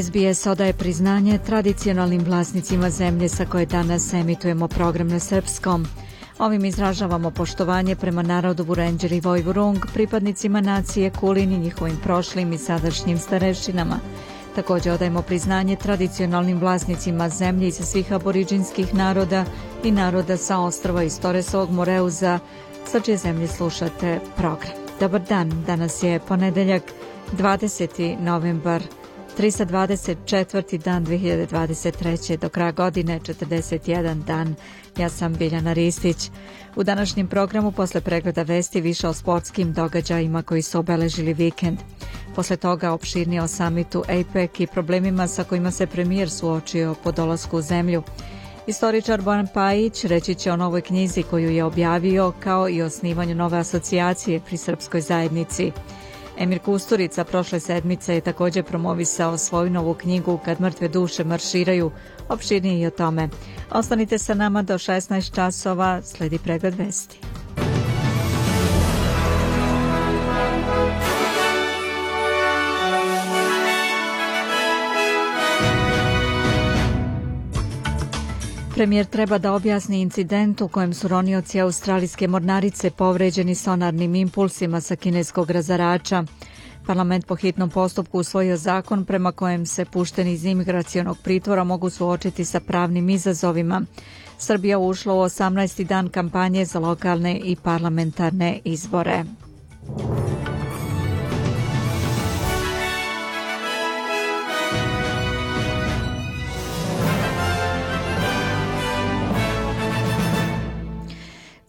SBS odaje priznanje tradicionalnim vlasnicima zemlje sa koje danas emitujemo program na srpskom. Ovim izražavamo poštovanje prema narodu Vurenđer i Vojvurung, pripadnicima nacije Kulin i njihovim prošlim i sadašnjim starešinama. Također odajemo priznanje tradicionalnim vlasnicima zemlje iz svih aboriđinskih naroda i naroda sa ostrova iz Toresovog Moreuza, sa čije zemlje slušate program. Dobar dan, danas je ponedeljak 20. novembar 324. dan 2023. do kraja godine 41 dan. Ja sam Biljana Ristić. U današnjem programu posle pregleda vesti više o sportskim događajima koji su obeležili vikend. Posle toga opširnije o samitu APEC i problemima sa kojima se premijer suočio po dolasku u zemlju. Istoričar Bojan Pajić reći će o novoj knjizi koju je objavio kao i osnivanju nove asocijacije pri srpskoj zajednici. Emir Kusturica prošle sedmice je također promovisao svoju novu knjigu Kad mrtve duše marširaju, opširnije i o tome. Ostanite sa nama do 16 časova, sledi pregled vesti. Premijer treba da objasni incident u kojem su ronioci australijske mornarice povređeni sonarnim impulsima sa kineskog razarača. Parlament po hitnom postupku usvojio zakon prema kojem se pušteni iz imigracijonog pritvora mogu suočiti sa pravnim izazovima. Srbija ušla u 18. dan kampanje za lokalne i parlamentarne izbore.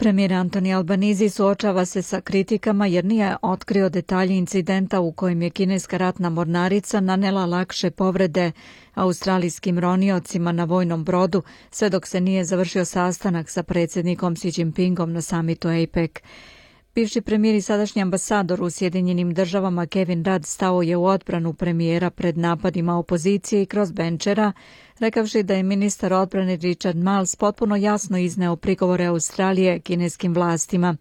Premijer Antoni Albanizi suočava se sa kritikama jer nije otkrio detalje incidenta u kojem je kineska ratna mornarica nanela lakše povrede australijskim roniocima na vojnom brodu sve dok se nije završio sastanak sa predsjednikom Xi Jinpingom na samitu APEC. Bivši premijer i sadašnji ambasador u Sjedinjenim državama Kevin Rudd stao je u odbranu premijera pred napadima opozicije i kroz benčera rekavši da je ministar odbrane Richard Miles potpuno jasno izneo prigovore Australije kineskim vlastima.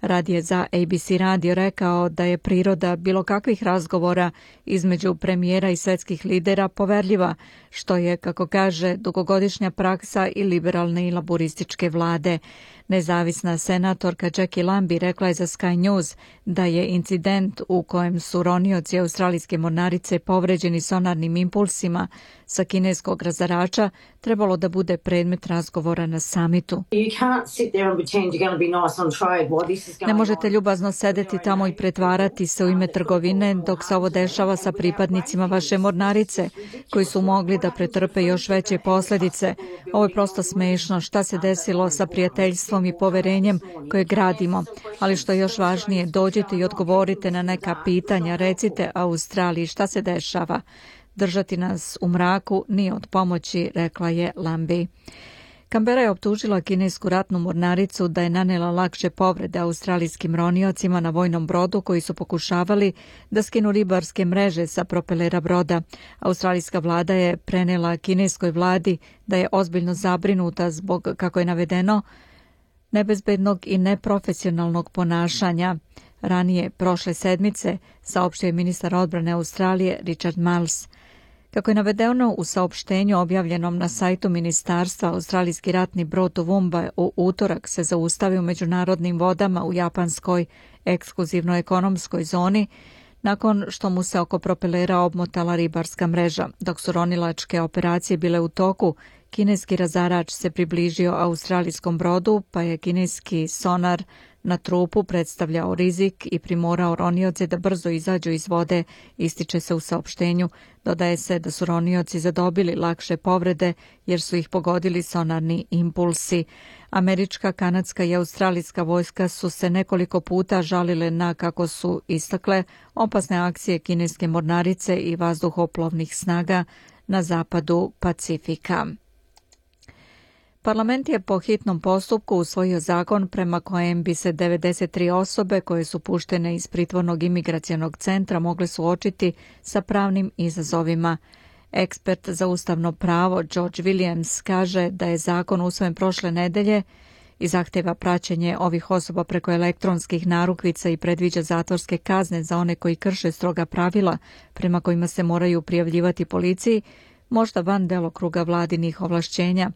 Rad je za ABC radio rekao da je priroda bilo kakvih razgovora između premijera i svjetskih lidera poverljiva, što je, kako kaže, dugogodišnja praksa i liberalne i laborističke vlade. Nezavisna senatorka Jackie Lambi rekla je za Sky News da je incident u kojem su ronioci australijske mornarice povređeni sonarnim impulsima sa kineskog razarača trebalo da bude predmet razgovora na samitu. Ne možete ljubazno sedeti tamo i pretvarati se u ime trgovine dok se ovo dešava sa pripadnicima vaše mornarice koji su mogli da pretrpe još veće posljedice. Ovo je prosto smešno šta se desilo sa prijateljstvom mi i poverenjem koje gradimo. Ali što je još važnije, dođite i odgovorite na neka pitanja, recite Australiji šta se dešava. Držati nas u mraku nije od pomoći, rekla je Lambi. Kambera je optužila kinesku ratnu mornaricu da je nanela lakše povrede australijskim roniocima na vojnom brodu koji su pokušavali da skinu ribarske mreže sa propelera broda. Australijska vlada je prenela kineskoj vladi da je ozbiljno zabrinuta zbog, kako je navedeno, nebezbednog i neprofesionalnog ponašanja. Ranije prošle sedmice saopštio je ministar odbrane Australije Richard Miles. Kako je navedeno u saopštenju objavljenom na sajtu ministarstva, australijski ratni brod Vumba u utorak se zaustavi u međunarodnim vodama u japanskoj ekskluzivno-ekonomskoj zoni nakon što mu se oko propelera obmotala ribarska mreža. Dok su ronilačke operacije bile u toku, Kineski razarač se približio australijskom brodu, pa je kineski sonar na trupu predstavljao rizik i primorao ronioce da brzo izađu iz vode, ističe se u saopštenju. Dodaje se da su ronioci zadobili lakše povrede jer su ih pogodili sonarni impulsi. Američka, kanadska i australijska vojska su se nekoliko puta žalile na, kako su istakle, opasne akcije kineske mornarice i vazduhoplovnih snaga na zapadu Pacifika. Parlament je po hitnom postupku usvojio zakon prema kojem bi se 93 osobe koje su puštene iz pritvornog imigracionog centra mogle suočiti sa pravnim izazovima. Ekspert za ustavno pravo George Williams kaže da je zakon usvojen prošle nedelje i zahtjeva praćenje ovih osoba preko elektronskih narukvica i predviđa zatvorske kazne za one koji krše stroga pravila prema kojima se moraju prijavljivati policiji možda van kruga vladinih ovlašćenja.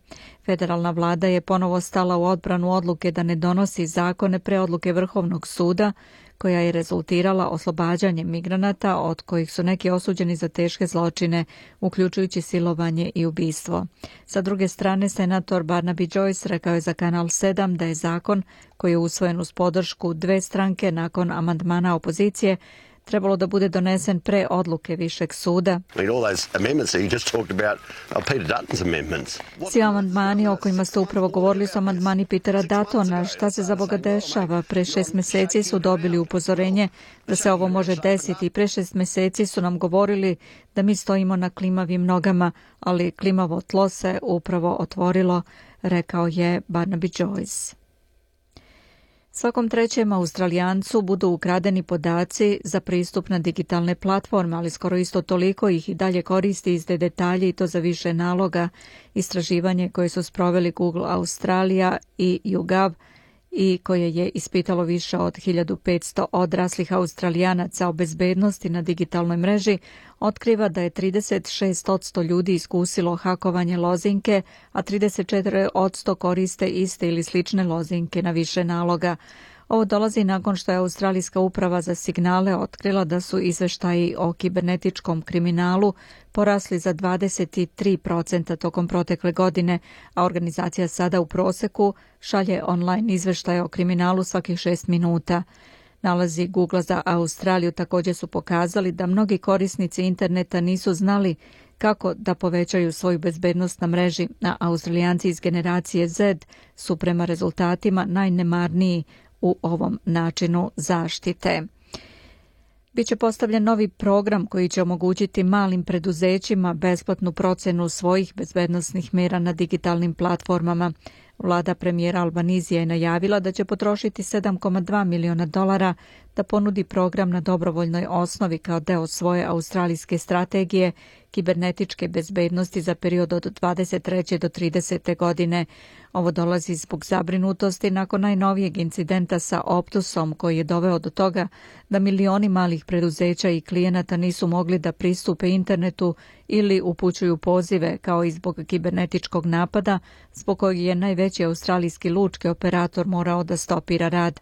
Federalna vlada je ponovo stala u odbranu odluke da ne donosi zakone preodluke Vrhovnog suda koja je rezultirala oslobađanjem migranata od kojih su neki osuđeni za teške zločine, uključujući silovanje i ubistvo. Sa druge strane, senator Barnaby Joyce rekao je za Kanal 7 da je zakon koji je usvojen uz podršku dve stranke nakon amandmana opozicije trebalo da bude donesen pre odluke Višeg suda. Uh, Svi amandmani o kojima ste upravo govorili su amandmani Pitera Datona. Šta se za Boga dešava? Pre šest meseci su dobili upozorenje da se ovo može desiti. Pre šest meseci su nam govorili da mi stojimo na klimavim nogama, ali klimavo tlo se upravo otvorilo, rekao je Barnaby Joyce. Svakom trećem Australijancu budu ukradeni podaci za pristup na digitalne platforme, ali skoro isto toliko ih i dalje koristi izde detalje i to za više naloga. Istraživanje koje su sproveli Google Australija i YouGov i koje je ispitalo više od 1500 odraslih Australijanaca o bezbednosti na digitalnoj mreži, otkriva da je 36% ljudi iskusilo hakovanje lozinke, a 34% koriste iste ili slične lozinke na više naloga. Ovo dolazi nakon što je Australijska uprava za signale otkrila da su izveštaji o kibernetičkom kriminalu porasli za 23% tokom protekle godine, a organizacija sada u proseku šalje online izveštaje o kriminalu svakih šest minuta. Nalazi Google za Australiju također su pokazali da mnogi korisnici interneta nisu znali kako da povećaju svoju bezbednost na mreži, a Australijanci iz generacije Z su prema rezultatima najnemarniji u ovom načinu zaštite. Biće postavljen novi program koji će omogućiti malim preduzećima besplatnu procjenu svojih bezbednostnih mjera na digitalnim platformama. Vlada premijera Albanizija je najavila da će potrošiti 7,2 miliona dolara da ponudi program na dobrovoljnoj osnovi kao deo svoje australijske strategije kibernetičke bezbednosti za period od 23. do 30. godine, ovo dolazi zbog zabrinutosti nakon najnovijeg incidenta sa Optusom koji je doveo do toga da milioni malih preduzeća i klijenata nisu mogli da pristupe internetu ili upućuju pozive kao i zbog kibernetičkog napada zbog kojeg je najveći australijski lučki operator morao da stopira rad.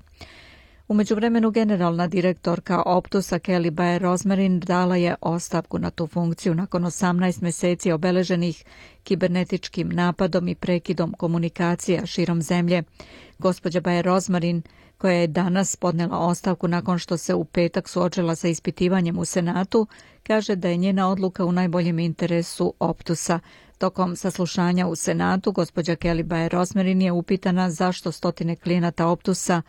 U međuvremenu generalna direktorka Optusa Kelly Bayer Rozmarin dala je ostavku na tu funkciju nakon 18 mjeseci obeleženih kibernetičkim napadom i prekidom komunikacija širom zemlje. Gospođa Bayer Rozmarin koja je danas podnela ostavku nakon što se u petak suočila sa ispitivanjem u Senatu, kaže da je njena odluka u najboljem interesu Optusa. Tokom saslušanja u Senatu, gospođa Kelly Bayer je upitana zašto stotine klijenata Optusa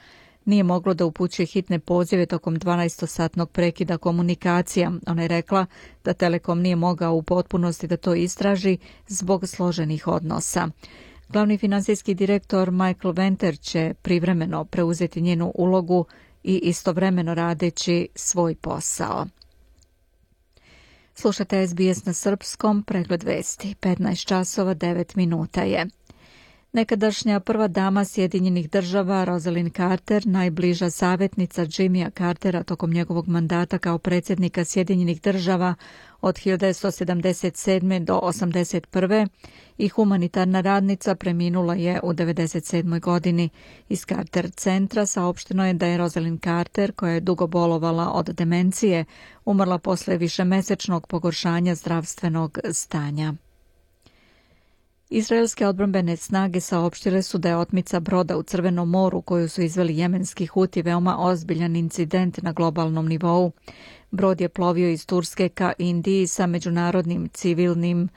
nije moglo da upućuje hitne pozive tokom 12-satnog prekida komunikacija. Ona je rekla da Telekom nije mogao u potpunosti da to istraži zbog složenih odnosa. Glavni financijski direktor Michael Venter će privremeno preuzeti njenu ulogu i istovremeno radeći svoj posao. Slušate SBS na srpskom, pregled vesti, 15 časova 9 minuta je. Nekadašnja prva dama Sjedinjenih država Rosalyn Carter, najbliža savjetnica Jimmya Cartera tokom njegovog mandata kao predsjednika Sjedinjenih država od 1977. do 81. i humanitarna radnica preminula je u 97. godini. Iz Carter centra saopšteno je da je Rosalyn Carter, koja je dugo bolovala od demencije, umrla posle višemesečnog pogoršanja zdravstvenog stanja. Izraelske odbrambene snage saopštile su da je otmica broda u Crvenom moru koju su izveli jemenski huti veoma ozbiljan incident na globalnom nivou. Brod je plovio iz Turske ka Indiji sa međunarodnim civilnim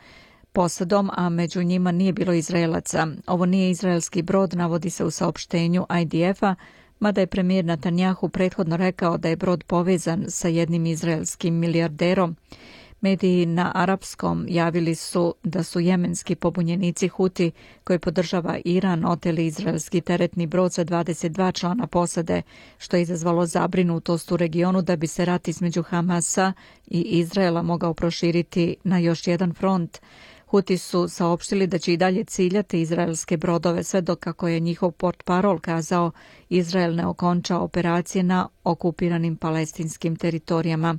posadom, a među njima nije bilo Izraelaca. Ovo nije izraelski brod, navodi se u saopštenju IDF-a, mada je premijer Netanjahu prethodno rekao da je brod povezan sa jednim izraelskim milijarderom. Mediji na arapskom javili su da su jemenski pobunjenici Huti koji podržava Iran oteli izraelski teretni brod sa 22 člana posade, što je izazvalo zabrinutost u regionu da bi se rat između Hamasa i Izraela mogao proširiti na još jedan front. Huti su saopštili da će i dalje ciljati izraelske brodove sve dok kako je njihov port parol kazao Izrael ne okonča operacije na okupiranim palestinskim teritorijama.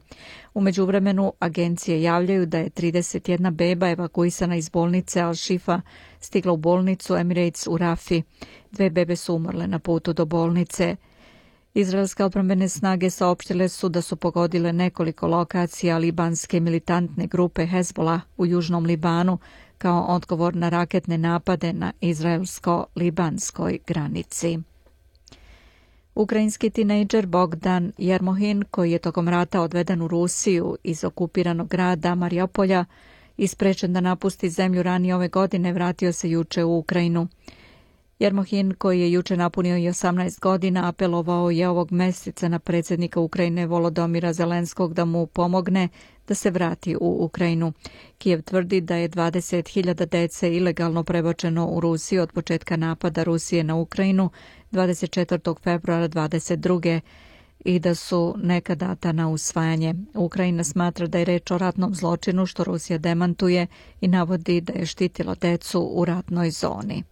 U međuvremenu agencije javljaju da je 31 beba evakuisana iz bolnice Al-Shifa stigla u bolnicu Emirates u Rafi. Dve bebe su umrle na putu do bolnice. Izraelske obrambene snage saopštile su da su pogodile nekoliko lokacija libanske militantne grupe Hezbola u južnom Libanu kao odgovor na raketne napade na izraelsko-libanskoj granici. Ukrajinski tinejdžer Bogdan Jermohin, koji je tokom rata odveden u Rusiju iz okupiranog grada Marijopolja, isprečen da napusti zemlju ranije ove godine, vratio se juče u Ukrajinu. Jermohin, koji je juče napunio i 18 godina, apelovao je ovog mjeseca na predsjednika Ukrajine Volodomira Zelenskog da mu pomogne da se vrati u Ukrajinu. Kijev tvrdi da je 20.000 dece ilegalno prebačeno u Rusiju od početka napada Rusije na Ukrajinu 24. februara 22 i da su neka data na usvajanje. Ukrajina smatra da je reč o ratnom zločinu što Rusija demantuje i navodi da je štitilo decu u ratnoj zoni.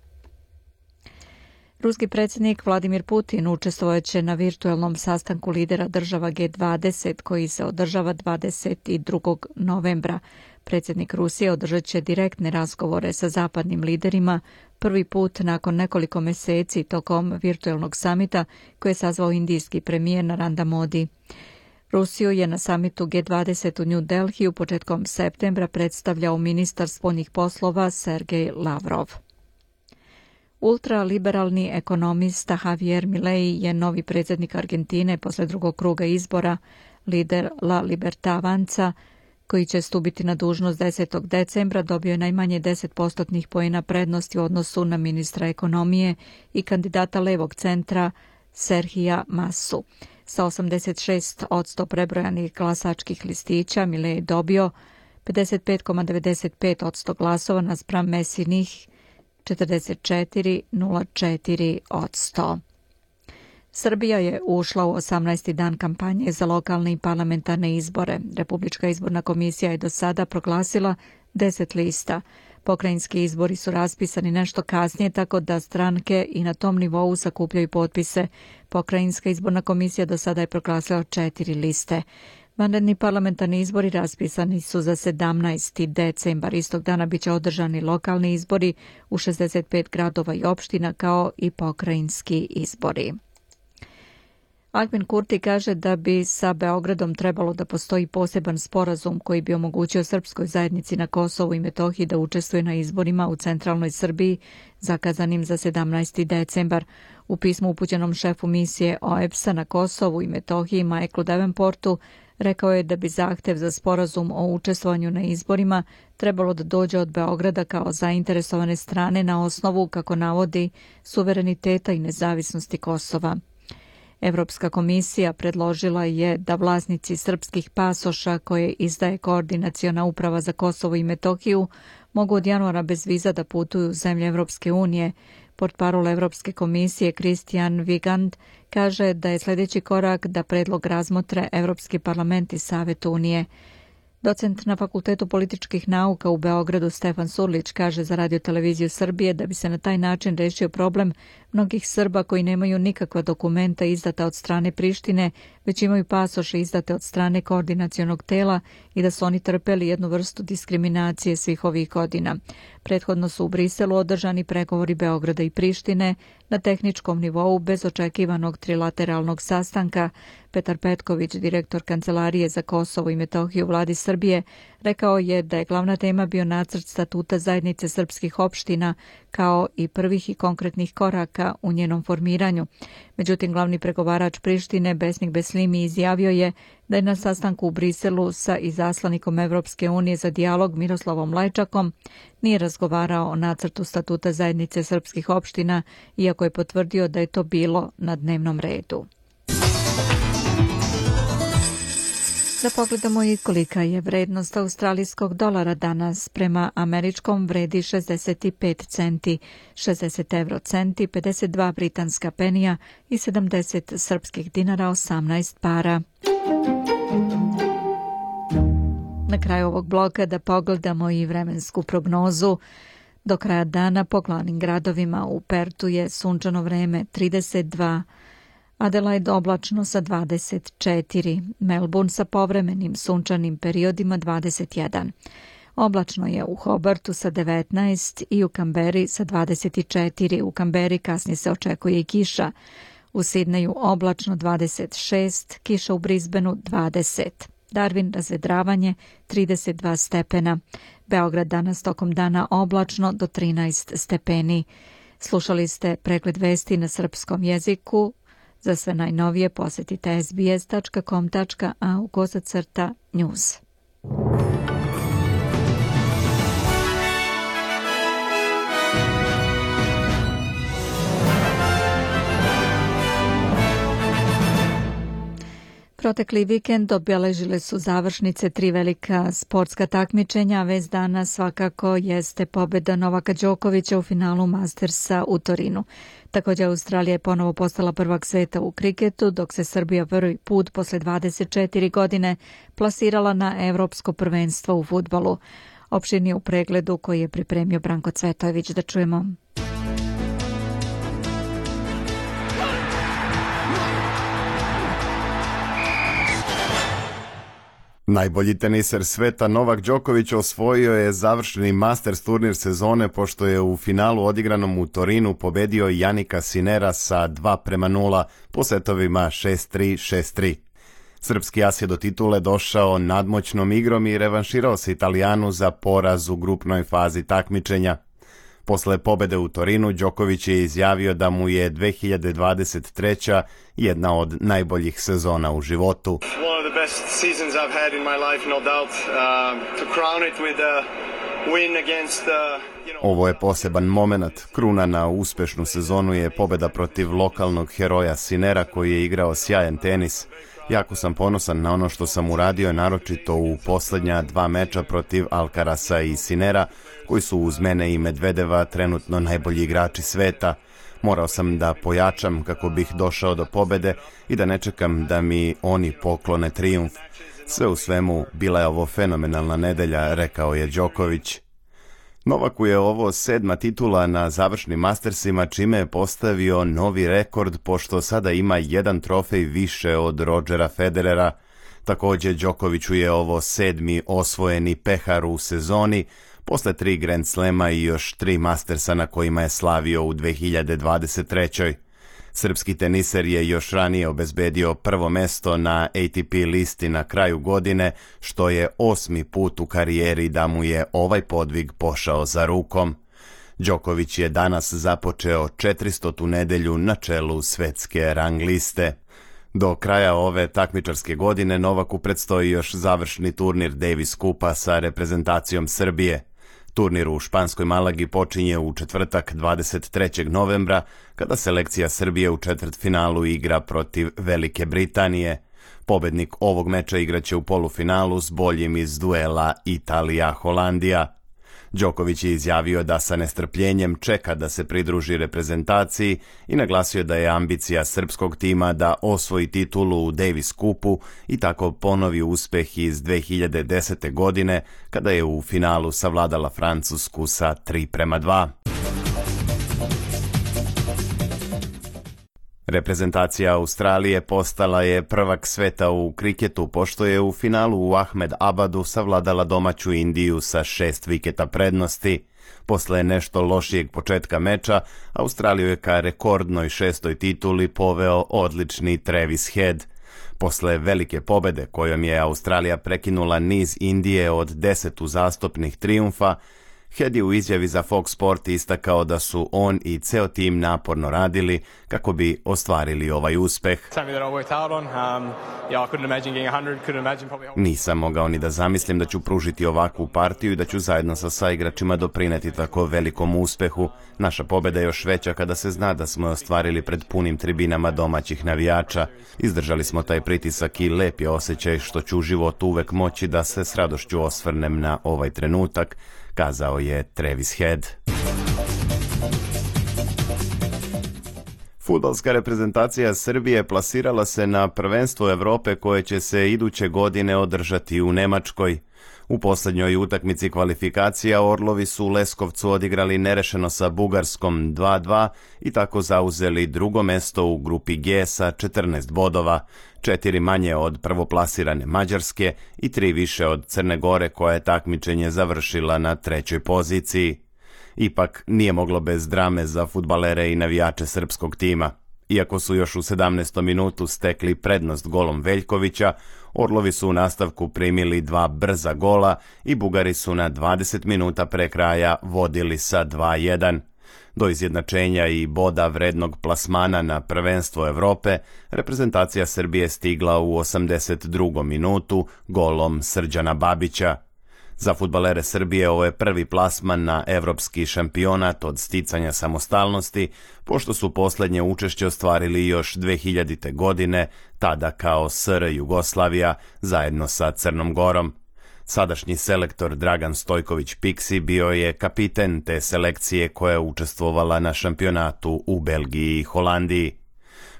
Ruski predsjednik Vladimir Putin učestvojeće na virtualnom sastanku lidera država G20 koji se održava 22. novembra. Predsjednik Rusije održat će direktne razgovore sa zapadnim liderima prvi put nakon nekoliko mjeseci tokom virtualnog samita koji je sazvao indijski premijer Naranda Modi. Rusiju je na samitu G20 u New u početkom septembra predstavljao ministar spoljnih poslova Sergej Lavrov. Ultraliberalni ekonomista Javier Milei je novi predsjednik Argentine posle drugog kruga izbora, lider La Libertavanca, koji će stupiti na dužnost 10. decembra, dobio je najmanje 10 postotnih pojena prednosti u odnosu na ministra ekonomije i kandidata levog centra Serhija Masu. Sa 86 od 100 prebrojanih glasačkih listića Milei je dobio 55,95 od 100 glasova naspram Mesinih 44,04 Srbija je ušla u 18. dan kampanje za lokalne i parlamentarne izbore. Republička izborna komisija je do sada proglasila 10 lista. Pokrajinski izbori su raspisani nešto kasnije tako da stranke i na tom nivou sakupljaju potpise. Pokrajinska izborna komisija do sada je proglasila četiri liste. Vanredni parlamentarni izbori raspisani su za 17. decembar. Istog dana bit će održani lokalni izbori u 65 gradova i opština kao i pokrajinski izbori. Albin Kurti kaže da bi sa Beogradom trebalo da postoji poseban sporazum koji bi omogućio srpskoj zajednici na Kosovu i Metohiji da učestvuje na izborima u centralnoj Srbiji zakazanim za 17. decembar. U pismu upućenom šefu misije OEPS-a na Kosovu i Metohiji Michael Davenportu Rekao je da bi zahtev za sporazum o učestvovanju na izborima trebalo da dođe od Beograda kao zainteresovane strane na osnovu, kako navodi, suvereniteta i nezavisnosti Kosova. Europska komisija predložila je da vlasnici srpskih pasoša koje izdaje Koordinaciona uprava za Kosovo i Metohiju mogu od januara bez viza da putuju u zemlje Europske unije Portparol Europske komisije Christian Vigand kaže da je sljedeći korak da predlog razmotre Europski parlament i Savjet Unije. Docent na Fakultetu političkih nauka u Beogradu Stefan Surlić kaže za Radioteleviziju Srbije da bi se na taj način rešio problem Mnogih Srba koji nemaju nikakva dokumenta izdata od strane Prištine, već imaju pasoše izdate od strane koordinacionog tela i da su oni trpeli jednu vrstu diskriminacije svih ovih godina. Prethodno su u Briselu održani pregovori Beograda i Prištine na tehničkom nivou bez očekivanog trilateralnog sastanka. Petar Petković, direktor Kancelarije za Kosovo i Metohiju vladi Srbije, Rekao je da je glavna tema bio nacrt statuta zajednice srpskih opština kao i prvih i konkretnih koraka u njenom formiranju. Međutim, glavni pregovarač Prištine Besnik Beslimi izjavio je da je na sastanku u Briselu sa izaslanikom Evropske unije za dijalog Miroslavom Lajčakom nije razgovarao o nacrtu statuta zajednice srpskih opština, iako je potvrdio da je to bilo na dnevnom redu. Da pogledamo i kolika je vrednost australijskog dolara danas. Prema američkom vredi 65 centi, 60 euro centi, 52 britanska penija i 70 srpskih dinara 18 para. Na kraju ovog bloka da pogledamo i vremensku prognozu. Do kraja dana po glavnim gradovima u Pertu je sunčano vreme 32 Adelaide oblačno sa 24, Melbourne sa povremenim sunčanim periodima 21. Oblačno je u Hobartu sa 19 i u Kamberi sa 24. U Kamberi kasnije se očekuje i kiša. U Sidneju oblačno 26, kiša u Brisbaneu 20. Darwin razvedravanje 32 stepena. Beograd danas tokom dana oblačno do 13 stepeni. Slušali ste pregled vesti na srpskom jeziku za sve najnovije posjetite sbs.com.au kosacrta news. Protekli vikend obeležile su završnice tri velika sportska takmičenja, a vez dana svakako jeste pobjeda Novaka Đokovića u finalu Mastersa u Torinu. Također Australija je ponovo postala prvak sveta u kriketu, dok se Srbija prvi put posle 24 godine plasirala na Europsko prvenstvo u futbolu. Opširni u pregledu koji je pripremio Branko Cvetojević da čujemo. Najbolji teniser sveta Novak Đoković osvojio je završeni Masters turnir sezone pošto je u finalu odigranom u Torinu pobedio Janika Sinera sa 2 prema 0 po setovima 6-3, 6-3. Srpski as je do titule došao nadmoćnom igrom i revanširao se Italijanu za poraz u grupnoj fazi takmičenja. Posle pobede u Torinu, Đoković je izjavio da mu je 2023. jedna od najboljih sezona u životu. Ovo je poseban moment. Kruna na uspešnu sezonu je pobeda protiv lokalnog heroja Sinera koji je igrao sjajan tenis. Jako sam ponosan na ono što sam uradio, naročito u posljednja dva meča protiv Alcarasa i Sinera, koji su uz mene i Medvedeva trenutno najbolji igrači sveta. Morao sam da pojačam kako bih došao do pobede i da ne čekam da mi oni poklone trijumf. Sve u svemu, bila je ovo fenomenalna nedelja, rekao je Đoković. Novaku je ovo sedma titula na završnim mastersima čime je postavio novi rekord pošto sada ima jedan trofej više od Rodgera Federera. Također Đokoviću je ovo sedmi osvojeni pehar u sezoni posle tri Grand Slema i još tri mastersa na kojima je slavio u 2023. Srpski teniser je još ranije obezbedio prvo mesto na ATP listi na kraju godine, što je osmi put u karijeri da mu je ovaj podvig pošao za rukom. Đoković je danas započeo 400. nedelju na čelu svetske rangliste. Do kraja ove takmičarske godine Novaku predstoji još završni turnir Davis Kupa sa reprezentacijom Srbije. Turnir u Španskoj Malagi počinje u četvrtak 23. novembra kada selekcija Srbije u četvrtfinalu igra protiv Velike Britanije. Pobednik ovog meča igraće u polufinalu s boljim iz duela Italija-Holandija. Đoković je izjavio da sa nestrpljenjem čeka da se pridruži reprezentaciji i naglasio da je ambicija srpskog tima da osvoji titulu u Davis Kupu i tako ponovi uspeh iz 2010. godine kada je u finalu savladala Francusku sa 3 prema 2. Reprezentacija Australije postala je prvak sveta u kriketu pošto je u finalu u Ahmed Abadu savladala domaću Indiju sa šest viketa prednosti. Posle nešto lošijeg početka meča, Australiju je ka rekordnoj šestoj tituli poveo odlični Travis Head. Posle velike pobede kojom je Australija prekinula niz Indije od deset uzastopnih triumfa, Head je u izjavi za Fox Sport istakao da su on i ceo tim naporno radili kako bi ostvarili ovaj uspeh. Um, Nisam mogao ni da zamislim da ću pružiti ovakvu partiju i da ću zajedno sa saigračima doprineti tako velikom uspehu. Naša pobeda je još veća kada se zna da smo je ostvarili pred punim tribinama domaćih navijača. Izdržali smo taj pritisak i lepi je osjećaj što ću u životu uvek moći da se s radošću osvrnem na ovaj trenutak kazao je Travis Head. Futbalska reprezentacija Srbije plasirala se na prvenstvo Europe koje će se iduće godine održati u Nemačkoj. U posljednjoj utakmici kvalifikacija Orlovi su u Leskovcu odigrali nerešeno sa Bugarskom 2-2 i tako zauzeli drugo mesto u grupi G sa 14 bodova, četiri manje od prvoplasirane Mađarske i tri više od Crne Gore koja je takmičenje završila na trećoj poziciji. Ipak nije moglo bez drame za futbalere i navijače srpskog tima. Iako su još u 17. minutu stekli prednost golom Veljkovića, Orlovi su u nastavku primili dva brza gola i Bugari su na 20 minuta pre kraja vodili sa 2-1. Do izjednačenja i boda vrednog plasmana na prvenstvo Europe, reprezentacija Srbije stigla u 82. minutu golom Srđana Babića. Za futbalere Srbije ovo je prvi plasman na evropski šampionat od sticanja samostalnosti, pošto su posljednje učešće ostvarili još 2000. godine, tada kao SR Jugoslavija, zajedno sa Crnom Gorom. Sadašnji selektor Dragan Stojković Piksi bio je kapiten te selekcije koja je učestvovala na šampionatu u Belgiji i Holandiji.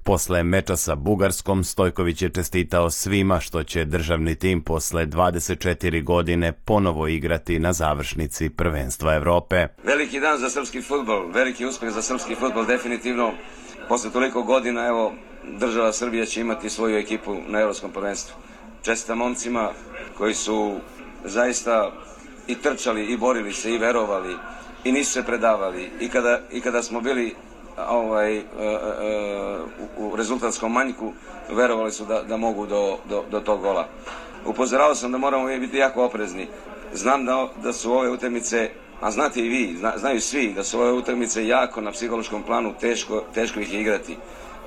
Posle meča sa Bugarskom Stojković je čestitao svima što će državni tim posle 24 godine ponovo igrati na završnici prvenstva Europe. Veliki dan za srpski futbol, veliki uspjeh za srpski futbol definitivno. Posle toliko godina evo država Srbija će imati svoju ekipu na Europskom prvenstvu. Česta momcima koji su zaista i trčali i borili se i verovali i nisu se predavali i kada, i kada smo bili ovaj, e, e, e, u rezultatskom manjku verovali su da, da mogu do, do, do tog gola. Upozoravao sam da moramo biti jako oprezni. Znam da, da su ove utakmice, a znate i vi, zna, znaju svi da su ove utakmice jako na psihološkom planu teško, teško ih je igrati.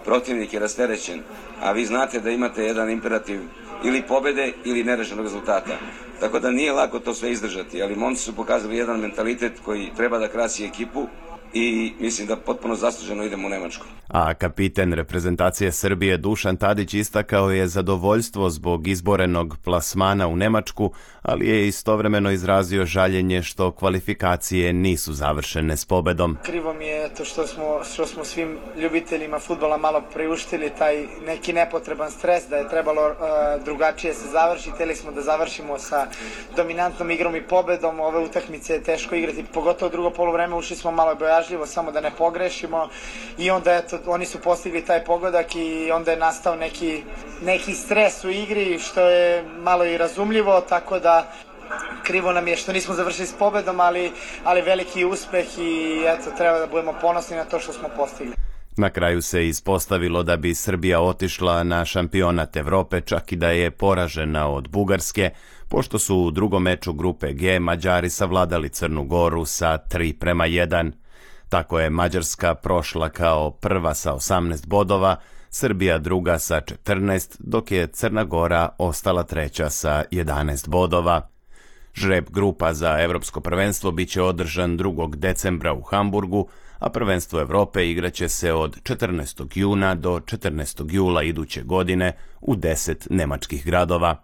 Protivnik je rasterećen, a vi znate da imate jedan imperativ ili pobede ili nerešenog rezultata. Tako da nije lako to sve izdržati, ali momci su pokazali jedan mentalitet koji treba da krasi ekipu, i mislim da potpuno zasluženo idemo u Nemačku. A kapiten reprezentacije Srbije Dušan Tadić istakao je zadovoljstvo zbog izborenog plasmana u Nemačku, ali je istovremeno izrazio žaljenje što kvalifikacije nisu završene s pobedom. Krivo mi je to što smo, što smo svim ljubiteljima futbola malo priuštili taj neki nepotreban stres da je trebalo e, drugačije se završiti. smo da završimo sa dominantnom igrom i pobedom. Ove utakmice je teško igrati, pogotovo drugo polovreme ušli smo malo bojažljivo samo da ne pogrešimo i onda eto, oni su postigli taj pogodak i onda je nastao neki, neki stres u igri što je malo i razumljivo, tako da krivo nam je što nismo završili s pobedom, ali, ali veliki uspeh i eto, treba da budemo ponosni na to što smo postigli. Na kraju se ispostavilo da bi Srbija otišla na šampionat Evrope čak i da je poražena od Bugarske, pošto su u drugom meču grupe G Mađari savladali Crnu Goru sa 3 prema 1. Tako je Mađarska prošla kao prva sa 18 bodova, Srbija druga sa 14, dok je Crna Gora ostala treća sa 11 bodova. Žreb grupa za Europsko prvenstvo bit će održan 2. decembra u Hamburgu, a prvenstvo Evrope igraće se od 14. juna do 14. jula iduće godine u 10 nemačkih gradova.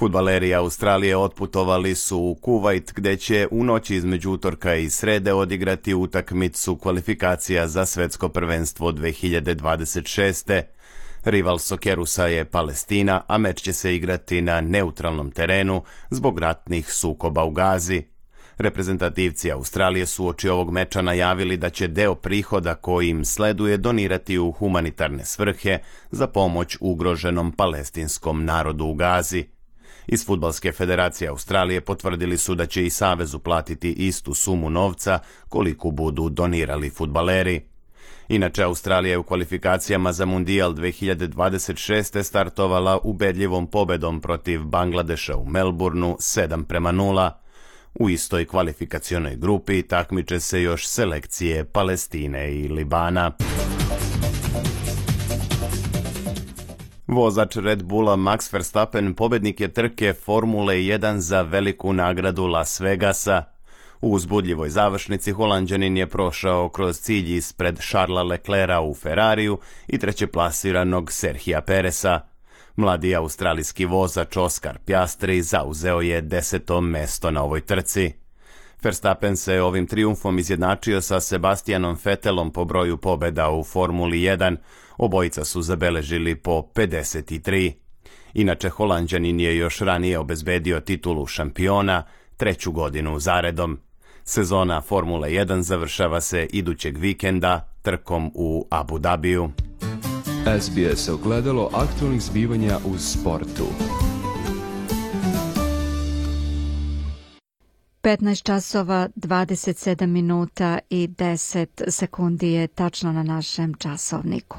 Futbaleri Australije otputovali su u Kuvajt gdje će u noći između utorka i srede odigrati utakmicu kvalifikacija za svetsko prvenstvo 2026. Rival Sokerusa je Palestina, a meč će se igrati na neutralnom terenu zbog ratnih sukoba u Gazi. Reprezentativci Australije su oči ovog meča najavili da će deo prihoda koji im sleduje donirati u humanitarne svrhe za pomoć ugroženom palestinskom narodu u Gazi. Iz Futbalske federacije Australije potvrdili su da će i Savezu platiti istu sumu novca koliku budu donirali futbaleri. Inače, Australija je u kvalifikacijama za Mundijal 2026. startovala ubedljivom pobedom protiv Bangladeša u Melbourneu 7 prema 0. U istoj kvalifikacionoj grupi takmiče se još selekcije Palestine i Libana. Vozač Red Bulla Max Verstappen pobednik je trke Formule 1 za veliku nagradu Las Vegasa. U uzbudljivoj završnici Holandjanin je prošao kroz cilj ispred Charlesa Leclerca u Ferrariju i treće plasiranog Serhija Peresa. Mladi australijski vozač Oscar Piastri zauzeo je deseto mesto na ovoj trci. Verstappen se ovim triumfom izjednačio sa Sebastianom Fetelom po broju pobeda u Formuli 1, Obojica su zabeležili po 53. Inače, Holandjanin je još ranije obezbedio titulu šampiona treću godinu zaredom. Sezona Formule 1 završava se idućeg vikenda trkom u Abu Dabiju. SBS ogledalo aktualnih zbivanja u sportu. 15 časova 27 minuta i 10 sekundi je tačno na našem časovniku.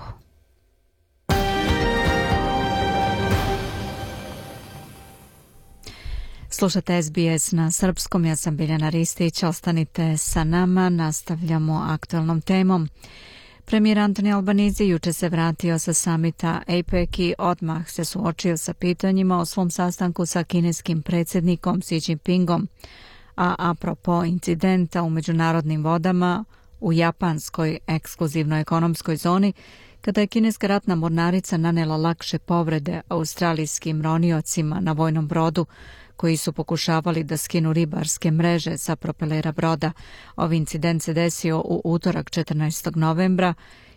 Slušate SBS na srpskom, ja sam Biljana Ristić, ostanite sa nama, nastavljamo aktualnom temom. Premijer Antoni Albanizi juče se vratio sa samita APEC i odmah se suočio sa pitanjima o svom sastanku sa kineskim predsjednikom Xi Jinpingom. A apropo incidenta u međunarodnim vodama u japanskoj ekskluzivnoj ekonomskoj zoni, kada je kineska ratna mornarica nanela lakše povrede australijskim roniocima na vojnom brodu koji su pokušavali da skinu ribarske mreže sa propelera broda. Ovi ovaj incident se desio u utorak 14. novembra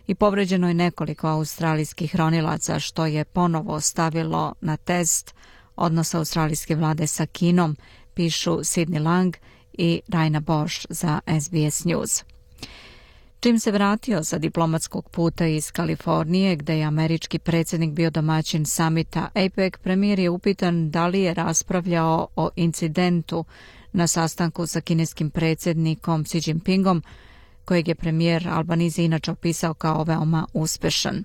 i povređeno je nekoliko australijskih ronilaca, što je ponovo stavilo na test odnos australijske vlade sa Kinom, pišu Sidney Lang i Raina Bosch za SBS News. Čim se vratio sa diplomatskog puta iz Kalifornije, gdje je američki predsjednik bio domaćin samita APEC, premijer je upitan da li je raspravljao o incidentu na sastanku sa kineskim predsjednikom Xi Jinpingom, kojeg je premijer Albanizi inače opisao kao veoma uspešan.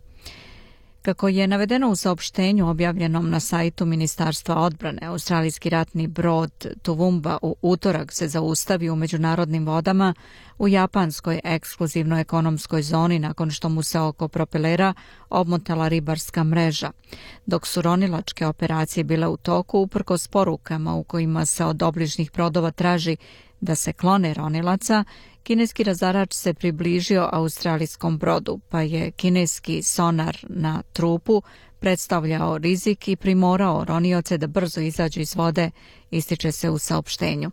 Kako je navedeno u saopštenju objavljenom na sajtu Ministarstva odbrane, australijski ratni brod Tuvumba u utorak se zaustavi u međunarodnim vodama u japanskoj ekskluzivno ekonomskoj zoni nakon što mu se oko propelera obmotala ribarska mreža. Dok su ronilačke operacije bile u toku, uprkos porukama u kojima se od obližnih prodova traži da se klone ronilaca, Kineski razarač se približio australijskom brodu, pa je kineski sonar na trupu predstavljao rizik i primorao ronioce da brzo izađu iz vode, ističe se u saopštenju.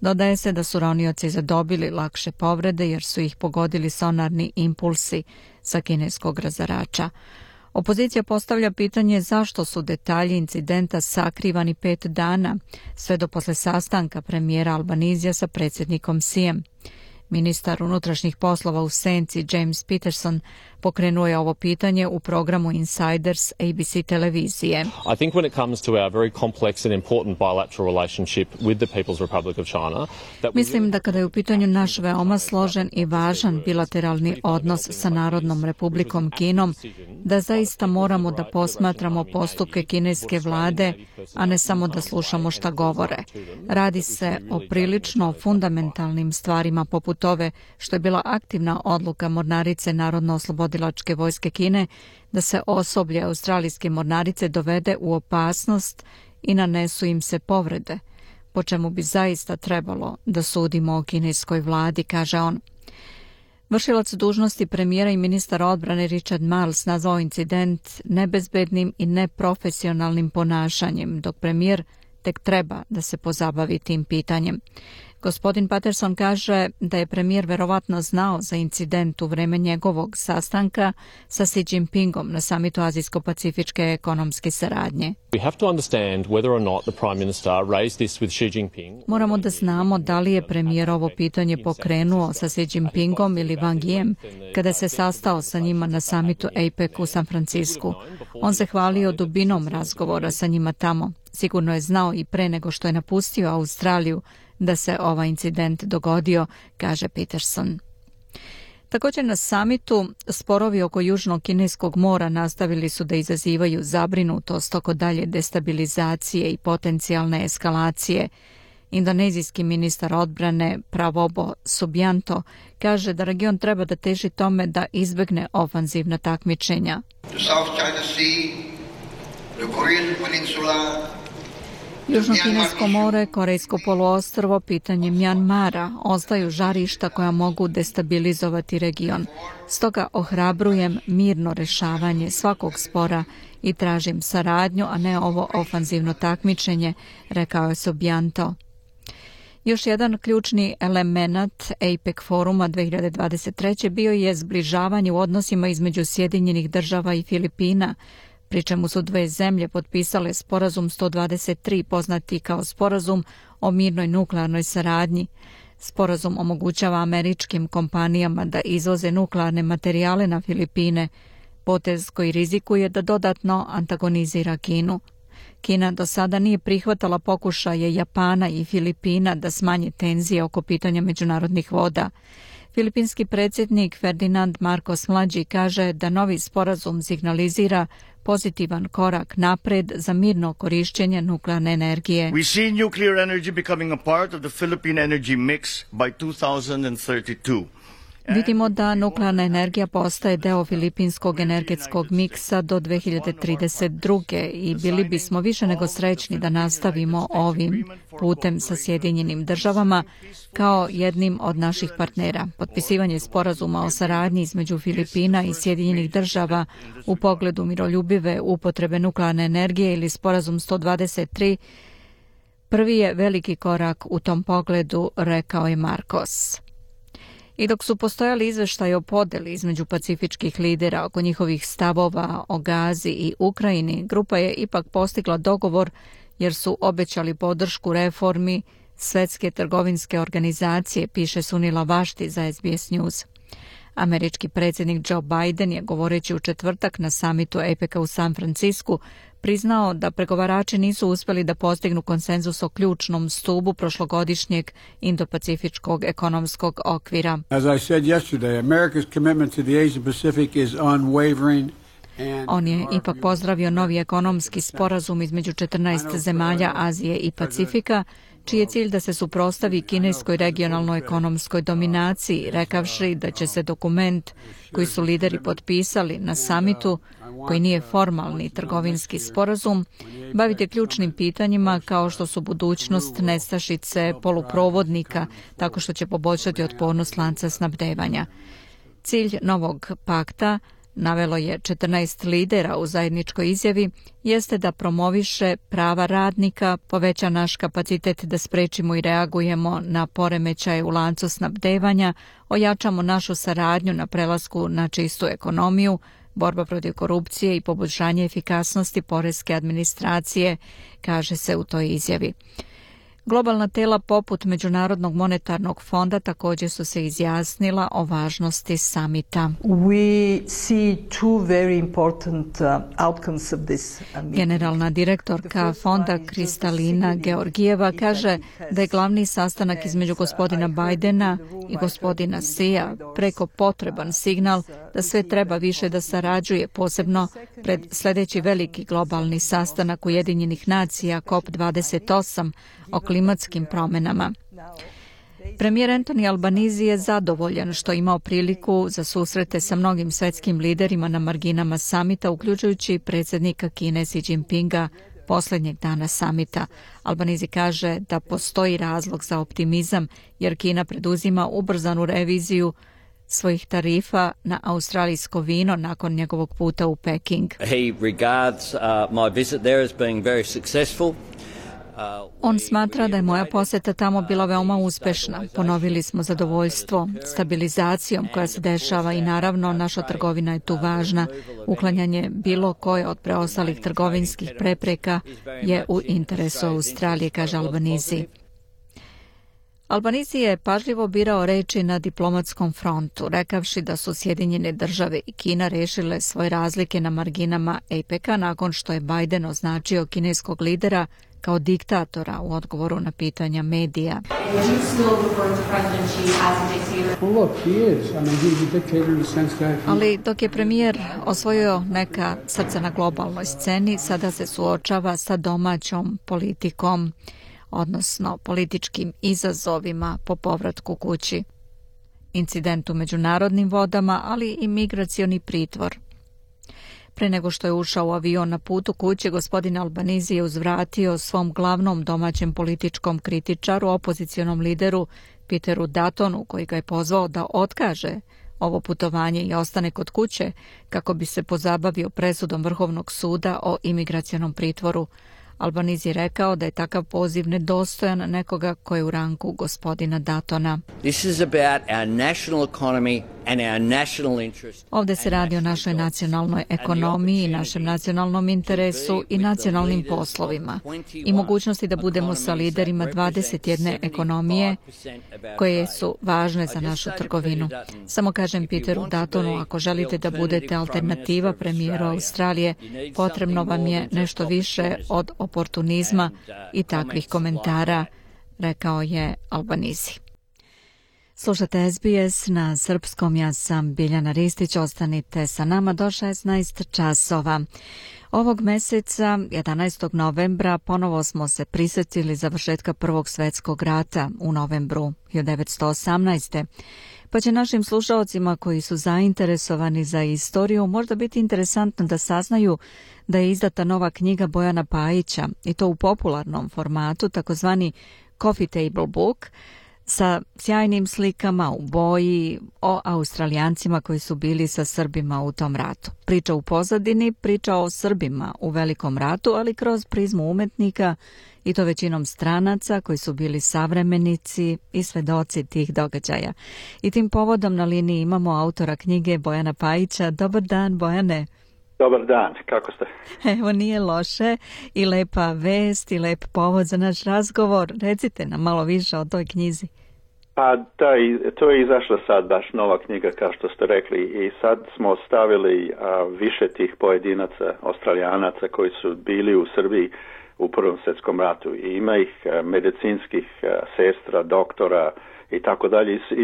Dodaje se da su ronioci zadobili lakše povrede jer su ih pogodili sonarni impulsi sa kineskog razarača. Opozicija postavlja pitanje zašto su detalji incidenta sakrivani pet dana, sve do posle sastanka premijera Albanizija sa predsjednikom Sijem. Ministar unutrašnjih poslova u Senci James Peterson Pokrenuo je ovo pitanje u programu Insiders ABC televizije. I think when it comes to our very complex and important bilateral relationship with the People's Republic of China, Mislim da kada je u pitanju naš veoma složen i važan bilateralni odnos sa Narodnom republikom Kinom, da zaista moramo da posmatramo postupke kineske vlade, a ne samo da slušamo šta govore. Radi se o prilično fundamentalnim stvarima poput ove što je bila aktivna odluka mornarice Narodno osloboda oslobodilačke vojske Kine da se osoblje australijske mornarice dovede u opasnost i nanesu im se povrede, po čemu bi zaista trebalo da sudimo o kineskoj vladi, kaže on. Vršilac dužnosti premijera i ministar odbrane Richard Marles nazvao incident nebezbednim i neprofesionalnim ponašanjem, dok premijer tek treba da se pozabavi tim pitanjem. Gospodin Patterson kaže da je premijer verovatno znao za incident u vreme njegovog sastanka sa Xi Jinpingom na samitu Azijsko-pacifičke ekonomske saradnje. Moramo da znamo da li je premijer ovo pitanje pokrenuo sa Xi Jinpingom ili Wang Yiem kada se sastao sa njima na samitu APEC u San Francisku. On se hvalio dubinom razgovora sa njima tamo. Sigurno je znao i pre nego što je napustio Australiju da se ovaj incident dogodio, kaže Peterson. Također na samitu sporovi oko Južnog Kineskog mora nastavili su da izazivaju zabrinutost oko dalje destabilizacije i potencijalne eskalacije. Indonezijski ministar odbrane Pravobo Subjanto kaže da region treba da teži tome da izbegne ofanzivna takmičenja. Južno-Kinesko more, Korejsko poluostrovo pitanje Mjanmara ostaju žarišta koja mogu destabilizovati region. Stoga ohrabrujem mirno rešavanje svakog spora i tražim saradnju, a ne ovo ofanzivno takmičenje, rekao je Sobjanto. Još jedan ključni element APEC foruma 2023. bio je zbližavanje u odnosima između Sjedinjenih država i Filipina – pri čemu su dve zemlje potpisale sporazum 123 poznati kao sporazum o mirnoj nuklearnoj saradnji. Sporazum omogućava američkim kompanijama da izvoze nuklearne materijale na Filipine, potez koji rizikuje da dodatno antagonizira Kinu. Kina do sada nije prihvatala pokušaje Japana i Filipina da smanje tenzije oko pitanja međunarodnih voda. Filipinski predsjednik Ferdinand Marcos Mlađi kaže da novi sporazum signalizira pozitivan korak napred za mirno korišćenje nuklearne energije. We see nuclear energy becoming a part of the Philippine energy mix by 2032. Vidimo da nuklearna energija postaje deo filipinskog energetskog miksa do 2032. i bili bismo više nego srećni da nastavimo ovim putem sa Sjedinjenim državama kao jednim od naših partnera. Potpisivanje sporazuma o saradnji između Filipina i Sjedinjenih država u pogledu miroljubive upotrebe nuklearne energije ili sporazum 123 Prvi je veliki korak u tom pogledu, rekao je Markos. I dok su postojali izveštaj o podeli između pacifičkih lidera oko njihovih stavova o Gazi i Ukrajini, grupa je ipak postigla dogovor jer su obećali podršku reformi Svetske trgovinske organizacije, piše Sunila Vašti za SBS News. Američki predsjednik Joe Biden je govoreći u četvrtak na samitu apec u San Francisku priznao da pregovarači nisu uspeli da postignu konsenzus o ključnom stubu prošlogodišnjeg indopacifičkog ekonomskog okvira. As I said yesterday, America's commitment to the Asia Pacific is unwavering on je ipak pozdravio novi ekonomski sporazum između 14 zemalja Azije i Pacifika, čiji je cilj da se suprostavi kineskoj regionalnoj ekonomskoj uh, dominaciji, uh, rekavši da će se dokument koji su lideri potpisali na uh, samitu, koji nije formalni trgovinski sporazum, baviti ključnim pitanjima kao što su budućnost nestašice poluprovodnika, tako što će poboljšati otpornost lanca snabdevanja. Cilj novog pakta navelo je 14 lidera u zajedničkoj izjavi, jeste da promoviše prava radnika, poveća naš kapacitet da sprečimo i reagujemo na poremećaje u lancu snabdevanja, ojačamo našu saradnju na prelasku na čistu ekonomiju, borba protiv korupcije i poboljšanje efikasnosti poreske administracije, kaže se u toj izjavi. Globalna tela poput Međunarodnog monetarnog fonda također su se izjasnila o važnosti samita. Uh, uh, Generalna direktorka fonda Kristalina Georgijeva kaže da je glavni sastanak između uh, gospodina Bajdena i gospodina Sija preko potreban signal da sve treba više da sarađuje posebno pred sljedeći veliki globalni sastanak Ujedinjenih nacija COP28 o klimatskim promjenama. Premijer Antoni Albanizi je zadovoljan što je imao priliku za susrete sa mnogim svjetskim liderima na marginama samita, uključujući predsjednika Kine Xi Jinpinga posljednjeg dana samita. Albanizi kaže da postoji razlog za optimizam jer Kina preduzima ubrzanu reviziju svojih tarifa na australijsko vino nakon njegovog puta u Peking. regards uh, my visit there very successful. On smatra da je moja posjeta tamo bila veoma uspešna. Ponovili smo zadovoljstvo stabilizacijom koja se dešava i naravno naša trgovina je tu važna. Uklanjanje bilo koje od preostalih trgovinskih prepreka je u interesu Australije, kaže Albanizi. Albanizi je pažljivo birao reći na diplomatskom frontu, rekavši da su Sjedinjene države i Kina rešile svoje razlike na marginama APEC-a nakon što je Biden označio kineskog lidera kao diktatora u odgovoru na pitanja medija. Ali dok je premijer osvojio neka srca na globalnoj sceni, sada se suočava sa domaćom politikom, odnosno političkim izazovima po povratku kući. Incident u međunarodnim vodama, ali i migracioni pritvor – Pre nego što je ušao u avion na putu kuće, gospodin Albanizi je uzvratio svom glavnom domaćem političkom kritičaru, opozicionom lideru Peteru Datonu, koji ga je pozvao da otkaže ovo putovanje i ostane kod kuće kako bi se pozabavio presudom Vrhovnog suda o imigracijanom pritvoru. Albaniz je rekao da je takav poziv nedostojan nekoga koji je u ranku gospodina Datona. Ovdje se radi o našoj nacionalnoj ekonomiji, našem nacionalnom interesu i nacionalnim poslovima i mogućnosti da budemo sa liderima 21 ekonomije koje su važne za našu trgovinu. Samo kažem Peteru Datonu, ako želite da budete alternativa premijeru Australije, potrebno vam je nešto više od oportunizma uh, i takvih komentara, rekao je Albanizi. Slušate SBS na srpskom, ja sam Biljana Ristić, ostanite sa nama do 16 časova. Ovog mjeseca, 11. novembra, ponovo smo se prisjetili završetka Prvog svjetskog rata u novembru 1918. Pa će našim slušalcima koji su zainteresovani za istoriju možda biti interesantno da saznaju da je izdata nova knjiga Bojana Pajića i to u popularnom formatu, takozvani Coffee Table Book – sa sjajnim slikama u boji o Australijancima koji su bili sa Srbima u tom ratu. Priča u pozadini, priča o Srbima u Velikom ratu, ali kroz prizmu umetnika i to većinom stranaca koji su bili savremenici i svedoci tih događaja. I tim povodom na liniji imamo autora knjige Bojana Pajića. Dobar dan, Bojane. Dobar dan, kako ste? Evo nije loše i lepa vest i lep povod za naš razgovor. Recite nam malo više o toj knjizi. Pa da, to je izašla sad baš nova knjiga kao što ste rekli i sad smo ostavili a, više tih pojedinaca, australijanaca koji su bili u Srbiji u Prvom svjetskom ratu i ima ih e, medicinskih e, sestra, doktora i tako dalje iz,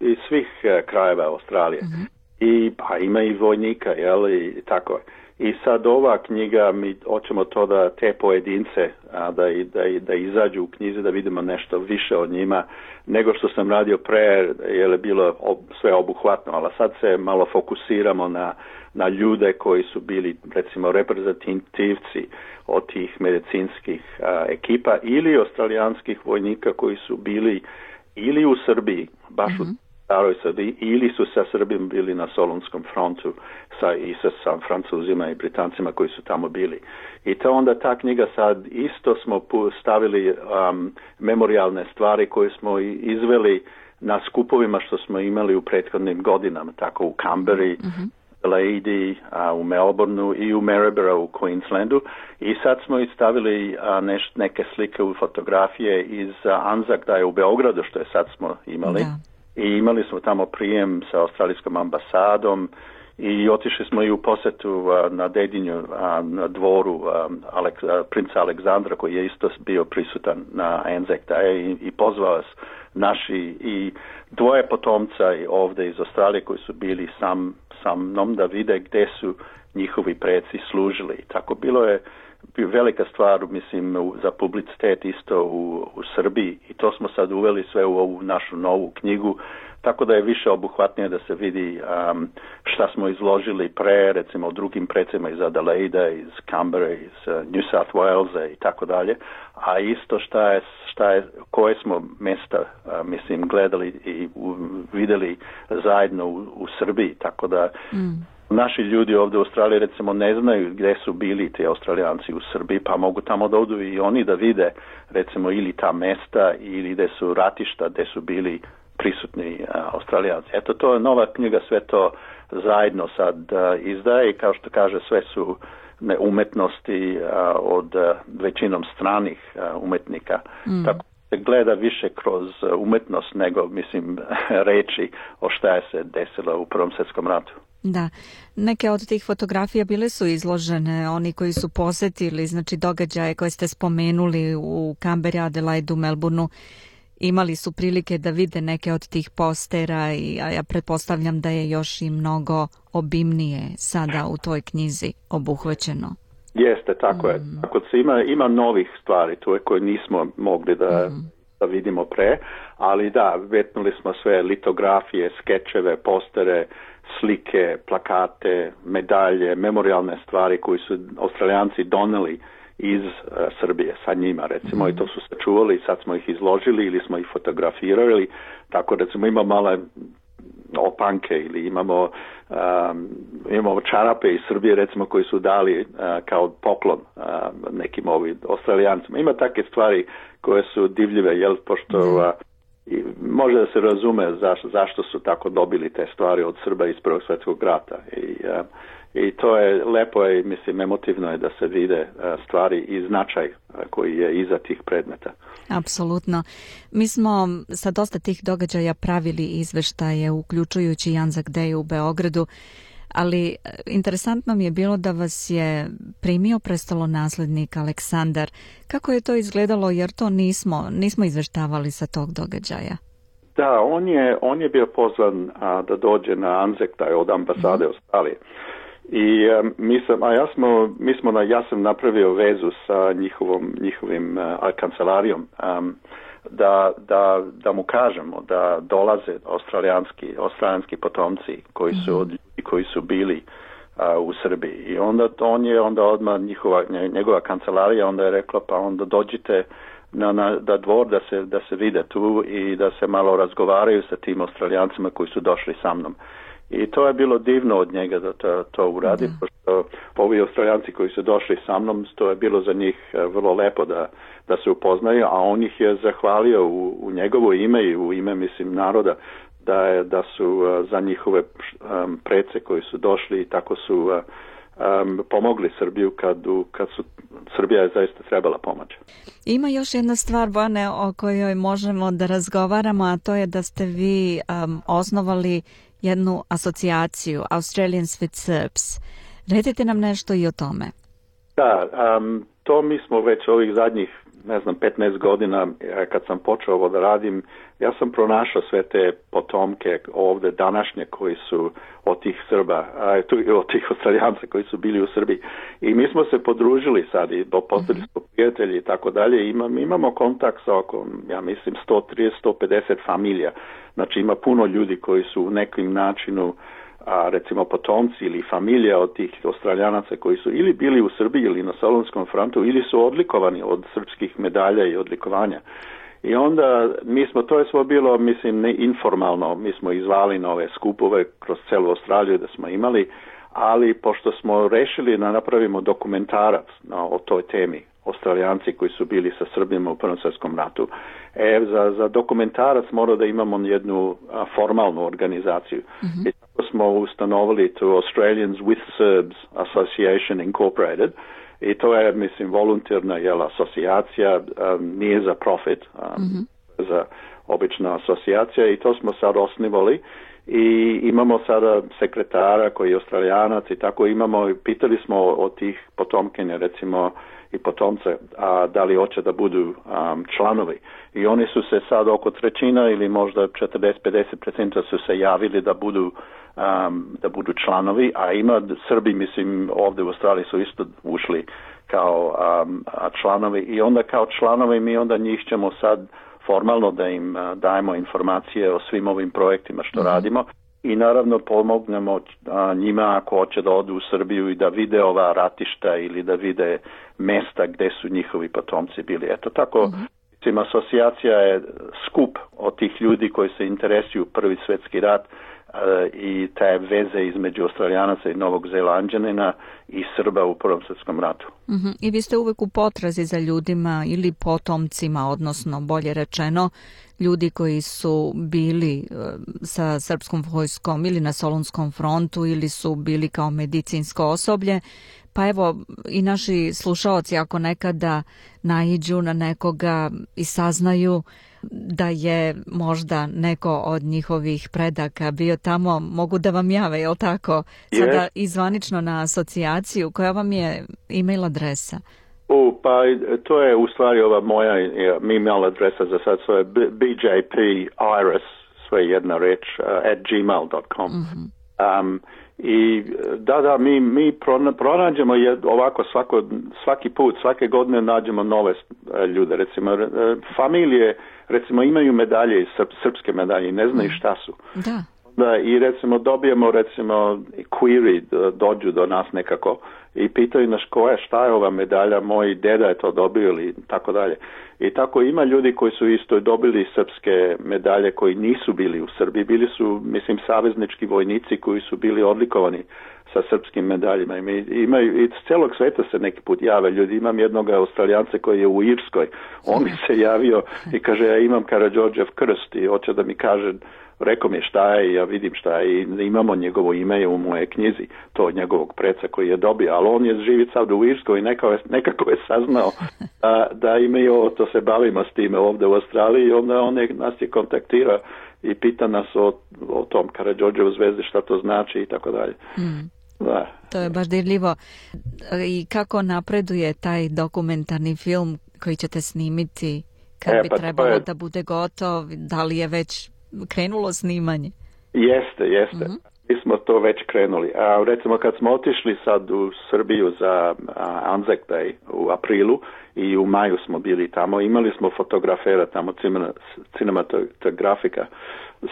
iz, svih e, krajeva Australije. Mhm i pa ima i vojnika, jel, i tako. I sad ova knjiga, mi hoćemo to da te pojedince, a, da, da, da izađu u knjizi, da vidimo nešto više od njima, nego što sam radio pre, jer je bilo ob, sve obuhvatno, ali sad se malo fokusiramo na, na ljude koji su bili, recimo, reprezentativci od tih medicinskih ekipa ili australijanskih vojnika koji su bili ili u Srbiji, baš mm staroj Srbiji ili su sa Srbim bili na Solunskom frontu sa, i sa, sa Francuzima i Britancima koji su tamo bili. I to onda ta knjiga sad isto smo stavili um, memorialne stvari koje smo izveli na skupovima što smo imali u prethodnim godinama, tako u Kamberi, mhm. Lady, a, u Melbourneu i u Maryborough u Queenslandu i sad smo stavili a, neke slike u fotografije iz Anzak da je u Beogradu što je sad smo imali i imali smo tamo prijem sa australijskom ambasadom i otišli smo i u posetu na Dedinju, na dvoru princa Aleksandra koji je isto bio prisutan na Anzac e i, pozvao vas naši i dvoje potomca ovdje iz Australije koji su bili sam, sa mnom da vide gdje su njihovi preci služili. Tako bilo je velika stvar mislim za publicitet isto u, u Srbiji i to smo sad uveli sve u ovu našu novu knjigu tako da je više obuhvatnije da se vidi šta smo izložili pre recimo drugim precima iz Adelaida, iz Canberra, iz eh, New South Wales i tako dalje, a isto šta je, šta je koje smo mesta eh, mislim gledali i u, videli zajedno u, Srbiji, tako da mm. Naši ljudi ovdje u Australiji recimo ne znaju gdje su bili ti Australijanci u Srbiji, pa mogu tamo da odu i oni da vide recimo ili ta mesta ili gdje su ratišta gdje su bili prisutni e, Australijanci. Eto, to je nova knjiga, sve to zajedno sad e, izdaje i kao što kaže, sve su umetnosti e, od većinom stranih umetnika. Mm. Tako se gleda više kroz umetnost nego, mislim, reći o šta je se desilo u Prvom svjetskom ratu. Da, neke od tih fotografija bile su izložene, oni koji su posjetili, znači događaje koje ste spomenuli u Kamberi, u Melbourneu, imali su prilike da vide neke od tih postera i a ja pretpostavljam da je još i mnogo obimnije sada u toj knjizi obuhvaćeno. Jeste, tako mm. je. se ima, ima novih stvari tu koje nismo mogli da, mm-hmm. da vidimo pre, ali da, vetnuli smo sve litografije, skečeve, postere, slike, plakate, medalje, memorialne stvari koje su australijanci doneli iz e, Srbije sa njima recimo i to mhm. su sačuvali i sad smo ih izložili ili smo ih fotografirali tako recimo ima male opanke ili imamo imamo čarape iz Srbije recimo koji su dali e, kao poklon e, nekim ovim australijancima. Ima takve stvari koje su divljive, jel, pošto mhm i može da se razume zaš, zašto su tako dobili te stvari od Srba iz Prvog svjetskog rata i, e, i to je lepo i mislim, emotivno je da se vide e, stvari i značaj e, koji je iza tih predmeta. Apsolutno. Mi smo sa dosta tih događaja pravili izveštaje, uključujući Janzak Deju u Beogradu ali e, interesantno mi je bilo da vas je primio nasljednik Aleksandar. Kako je to izgledalo jer to nismo, nismo izveštavali sa tog događaja? Da, on je, on je bio pozvan da dođe na Anzek, taj od ambasade mhm. Australije. I a, e, a ja, smo, mi smo na, ja sam napravio vezu sa njihovom, njihovim a, e, kancelarijom da, da, da mu kažemo da dolaze australijanski, australijanski potomci koji su, mhm. koji su bili u Srbiji. I onda on je onda odmah njihova, njegova kancelarija onda je rekla pa onda dođite na, na, dvor da se, da se vide tu i da se malo razgovaraju sa tim australijancima koji su došli sa mnom. I to je bilo divno od njega da to, to uradi, pošto ovi Australijanci koji su došli sa mnom, to je bilo za njih e, vrlo lepo da, da se upoznaju, a on ih je zahvalio u, u njegovo ime i u ime, mislim, naroda, da, je, da su e, za njihove e, prece koji su došli i tako su pomogli Srbiju kad, u, kad su Srbija je zaista trebala pomoć. Ima još jedna stvar, Bojane, o kojoj možemo da razgovaramo, a to je da ste vi um, osnovali jednu asocijaciju Australians with Serbs. Redite nam nešto i o tome. Da, to mi smo već ovih zadnjih, ne znam, 15 godina e, kad sam počeo ovo da radim, ja sam pronašao sve te potomke ovdje današnje koji su od tih Srba, a, tu, od tih Australijanca koji su bili u Srbiji. I mi smo se podružili sad i postali mhm. smo prijatelji i tako dalje. Imam, imamo kontakt sa oko, ja mislim, 130-150 familija. Znači ima puno ljudi koji su u nekim načinu a recimo potomci ili familija od tih australijanaca koji su ili bili u Srbiji ili na Salonskom frontu ili su odlikovani od srpskih medalja i odlikovanja. I onda mi smo, to je svo bilo, mislim, ne informalno, mi smo izvali nove skupove kroz celu Australiju da smo imali, ali pošto smo rešili da napravimo dokumentarac o toj temi, Australijanci koji su bili sa Srbima u Prvom svjetskom ratu. E, za, za dokumentarac mora da imamo jednu formalnu organizaciju. Mm I tako smo ustanovili to Australians with Serbs Association Incorporated, i to je, mislim, volunterna jela asocijacija, nije za profit, mhm. za obična asocijacija i to smo sad osnivali i imamo sada sekretara koji je australijanac i tako imamo, i pitali smo od tih potomkinja recimo i potomce a, da li hoće da budu članovi i oni su se sad oko trećina ili možda 40-50% su se javili da budu um, da budu članovi, a ima Srbi, mislim, ovdje u Australiji su isto ušli kao um, članovi i onda kao članovi mi onda njih ćemo sad formalno da im uh, dajemo informacije o svim ovim projektima što mhm. radimo i naravno pomognemo njima ako hoće da odu u Srbiju i da vide ova ratišta ili da vide mesta gdje su njihovi potomci bili. Eto tako, mm-hmm. asocijacija je skup od tih ljudi koji se interesuju prvi svjetski rat E, i te veze između Australijanaca i Novog Zelanđanina i Srba u Prvom svjetskom ratu. Mhm. I vi ste uvek u potrazi za ljudima ili potomcima, odnosno bolje rečeno, ljudi koji su bili e, sa srpskom vojskom ili na Solunskom frontu ili su bili kao medicinsko osoblje, pa evo i naši slušaoci ako nekada naiđu na nekoga i saznaju da je možda neko od njihovih predaka bio tamo, mogu da vam jave, jel tako? Sada izvanično na asocijaciju, koja vam je email adresa? U, pa to je u stvari ova moja email adresa za sad, svoje je bjpiris, sve jedna reč, at gmail.com. Mhm. um, i da, da, mi, mi pronađemo je ovako svako, svaki put, svake godine nađemo nove e, ljude, recimo e, familije recimo imaju medalje, srpske medalje ne znaju šta su. Da. Da, i recimo dobijemo recimo query, dođu do nas nekako i pitaju nas koja šta je ova medalja, moj deda je to dobio ili tako dalje. I tako ima ljudi koji su isto dobili srpske medalje koji nisu bili u Srbiji, bili su mislim saveznički vojnici koji su bili odlikovani sa srpskim medaljima. I, imaju, iz celog sveta se neki put jave ljudi. Imam jednog australijanca koji je u Irskoj. On mi se javio i kaže ja imam karađorđev krst i hoće da mi kaže Rekao mi je šta je, ja vidim šta je, imamo njegovo ime u moje knjizi, to od njegovog preca koji je dobio, ali on je živi sad u Irskoj i nekako je saznao da, da i to se bavimo s time ovdje u Australiji i onda on nas je kontaktira i pita nas o, tom Karadžođevu zvezdi, šta to znači i tako dalje. Hmm. To je baš dirljivo. I kako napreduje taj dokumentarni film koji ćete snimiti kad e, bi pa trebalo da bude gotov, da li je već krenulo snimanje? Jeste, jeste. Mhm. Mi smo to već krenuli. A, recimo kad smo otišli sad u Srbiju za Anzac Day u aprilu i u maju smo bili tamo, imali smo fotografera tamo, cinematografika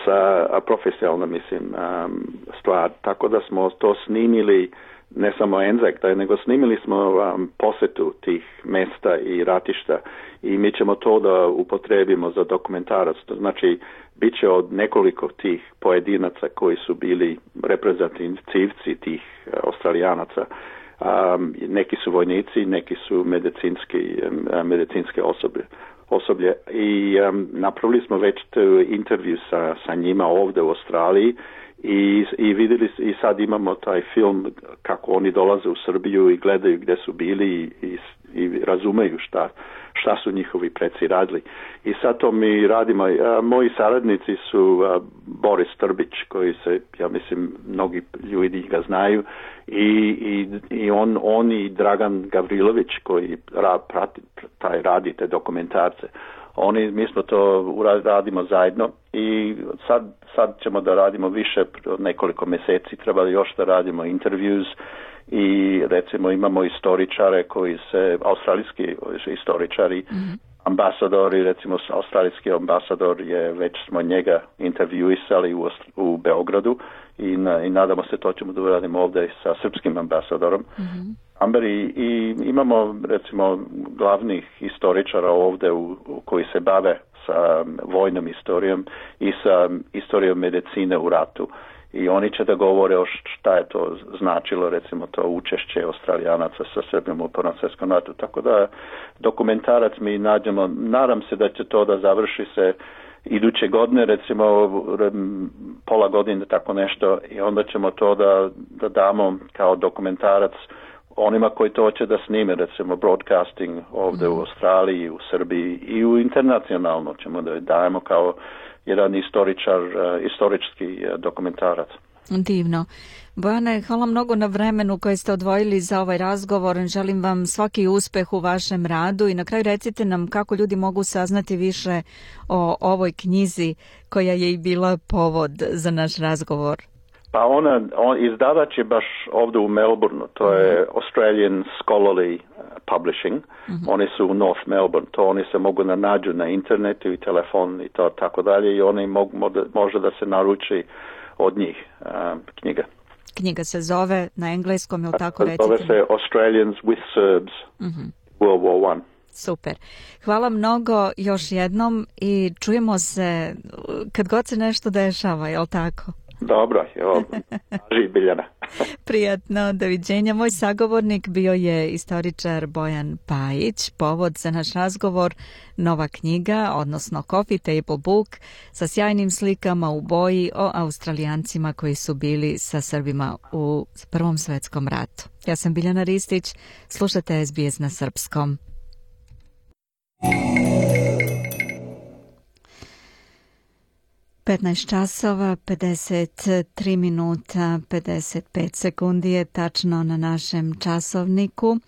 sa profesionalno mislim stvar. Tako da smo to snimili ne samo Anzac Day, nego snimili smo posjetu posetu tih mesta i ratišta i mi ćemo to da upotrebimo za dokumentarac. znači bit od nekoliko tih pojedinaca koji su bili reprezentativci tih eh, australijanaca. Um, neki su vojnici, neki su medicinski, eh, medicinske osobe, osoblje i um, napravili smo već intervju sa, sa njima ovdje u Australiji i, i vidjeli i sad imamo taj film kako oni dolaze u Srbiju i gledaju gdje su bili i, i i razumeju šta, šta su njihovi preci radili. I sad to mi radimo. Moji saradnici su Boris Trbić koji se, ja mislim, mnogi ljudi ga znaju i, i, i on, on i Dragan Gavrilović koji prati, taj, radi te dokumentarce. Oni, mi smo to radimo zajedno i sad, sad ćemo da radimo više nekoliko mjeseci, treba još da radimo intervjuz i recimo imamo istoričare koji se, australijski istoričari, mm -hmm. ambasadori, recimo australijski ambasador je, već smo njega intervjuisali u, u Beogradu i, i nadamo se to ćemo da uradimo ovdje sa srpskim ambasadorom. Mm i, imamo recimo glavnih historičara ovdje u, u koji se bave sa vojnom historijom i sa historijom medicine u ratu i oni će da govore o šta je to značilo recimo to učešće Australijanaca sa Srbijom u Prvom svjetskom Tako da dokumentarac mi nađemo, nadam se da će to da završi se iduće godine recimo pola godine tako nešto i onda ćemo to da, da damo kao dokumentarac onima koji to hoće da snime, recimo broadcasting ovde u mhm. Australiji, u Srbiji i u internacionalno ćemo da dajemo kao jedan istoričar, e, istorički e, dokumentarac. Divno. Bojane, hvala mnogo na vremenu koje ste odvojili za ovaj razgovor. Želim vam svaki uspeh u vašem radu i na kraju recite nam kako ljudi mogu saznati više o ovoj knjizi koja je i bila povod za naš razgovor. Pa ona, on, izdavač je baš ovdje u Melbourneu, to je mhm. Australian Scholarly eh, Publishing, mhm. oni su u North Melbourne, to oni se mogu nađu na internetu i telefon i to tako dalje i oni mogu, može da se naruči od njih eh, knjiga. Knjiga se zove na engleskom, ili tako recite? Zove se Australians with Serbs, mhm. World War One. Super. Hvala mnogo još jednom i čujemo se eh, kad god se nešto dešava, jel tako? Dobro, evo, živ Biljana. Prijatno, doviđenja. Moj sagovornik bio je istoričar Bojan Pajić. Povod za naš razgovor, nova knjiga, odnosno Coffee Table Book, sa sjajnim slikama u boji o australijancima koji su bili sa Srbima u Prvom svjetskom ratu. Ja sam Biljana Ristić, slušate SBS na Srpskom. 15 časova 53 minuta 55 sekundi je tačno na našem časovniku.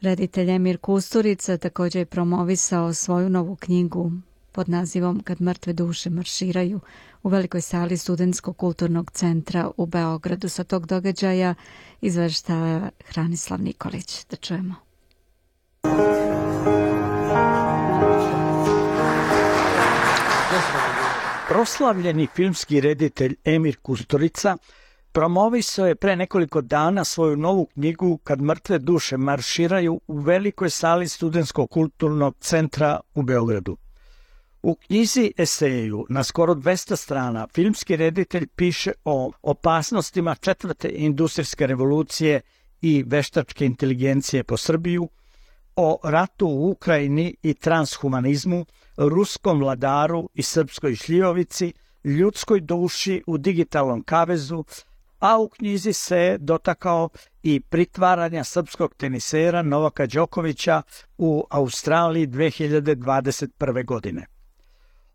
Reditelj Emir Kusturica također je promovisao svoju novu knjigu pod nazivom Kad mrtve duše marširaju u velikoj sali Studenskog kulturnog centra u Beogradu. Sa tog događaja izveštava Hranislav Nikolić. Da čujemo. Proslavljeni filmski reditelj Emir Kusturica promoviso je pre nekoliko dana svoju novu knjigu Kad mrtve duše marširaju u velikoj sali Studenskog kulturnog centra u Beogradu. U knjizi eseju na skoro 200 strana filmski reditelj piše o opasnostima četvrte industrijske revolucije i veštačke inteligencije po Srbiju – o ratu u Ukrajini i transhumanizmu, ruskom vladaru i srpskoj šljivovici, ljudskoj duši u digitalnom kavezu, a u knjizi se dotakao i pritvaranja srpskog tenisera Novaka Đokovića u Australiji 2021. godine.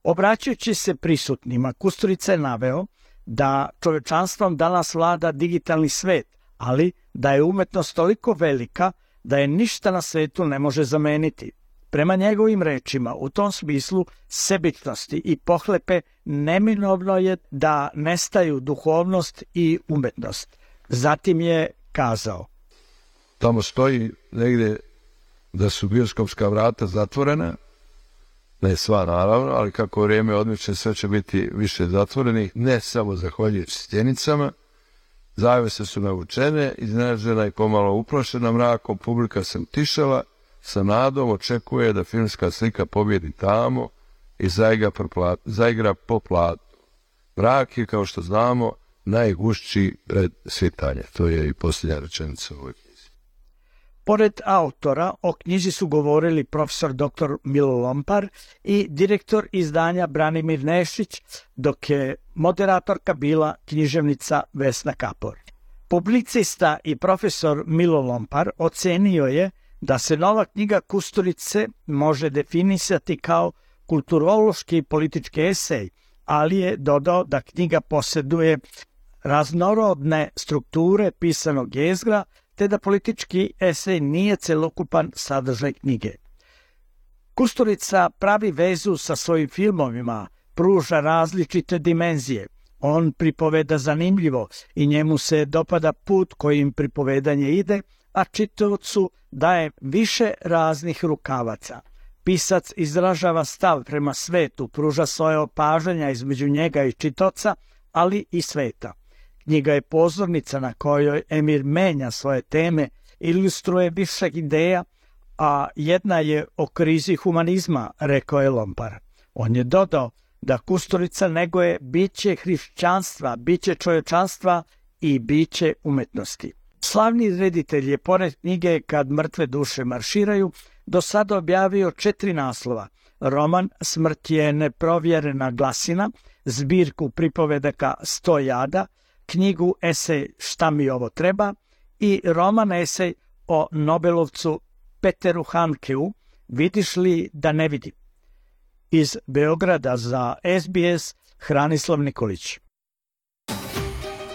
Obraćajući se prisutnima, Kusturica je naveo da čovečanstvom danas vlada digitalni svet, ali da je umetnost toliko velika da je ništa na svetu ne može zameniti. Prema njegovim rečima, u tom smislu sebičnosti i pohlepe neminovno je da nestaju duhovnost i umetnost. Zatim je kazao. Tamo stoji negde da su bioskopska vrata zatvorena, ne sva naravno, ali kako vrijeme odmiče sve će biti više zatvorenih, ne samo zahvaljujući stjenicama, Zavese su navučene, iznenađena i pomalo uprošena mrakom, publika se utišala, sa nadom očekuje da filmska slika pobjedi tamo i zaigra, po platu. Mrak je, kao što znamo, najgušći pred svitanje. To je i posljednja rečenica ovog Pored autora o knjizi su govorili profesor dr. Milo Lompar i direktor izdanja Branimir Nešić, dok je moderatorka bila književnica Vesna Kapor. Publicista i profesor Milo Lompar ocenio je da se nova knjiga Kusturice može definisati kao kulturološki i politički esej, ali je dodao da knjiga posjeduje raznorodne strukture pisanog jezgra, te da politički esej nije celokupan sadržaj knjige. Kusturica pravi vezu sa svojim filmovima, pruža različite dimenzije. On pripoveda zanimljivo i njemu se dopada put kojim pripovedanje ide, a čitavcu daje više raznih rukavaca. Pisac izražava stav prema svetu, pruža svoje opažanja između njega i čitoca, ali i sveta. Knjiga je pozornica na kojoj Emir menja svoje teme, ilustruje višak ideja, a jedna je o krizi humanizma, rekao je Lompar. On je dodao da Kusturica negoje biće hrišćanstva, biće čovječanstva i biće umetnosti. Slavni reditelj je pored knjige Kad mrtve duše marširaju do sada objavio četiri naslova. Roman Smrt je neprovjerena glasina, zbirku pripovedaka Sto jada, knjigu esej Šta mi ovo treba i roman esej o Nobelovcu Peteru Hankeu Vidiš li da ne vidim? Iz Beograda za SBS Hranislav Nikolić.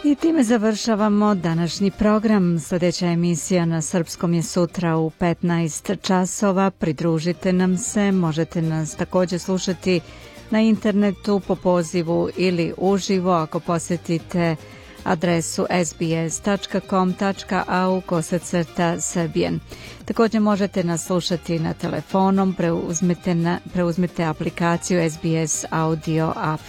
I time završavamo današnji program. Sljedeća emisija na Srpskom je sutra u 15 časova. Pridružite nam se, možete nas također slušati na internetu po pozivu ili uživo ako posjetite adresu sbs.com.au kosacrta srbijen. Također možete nas slušati na telefonom, preuzmite, na, aplikaciju SBS Audio App.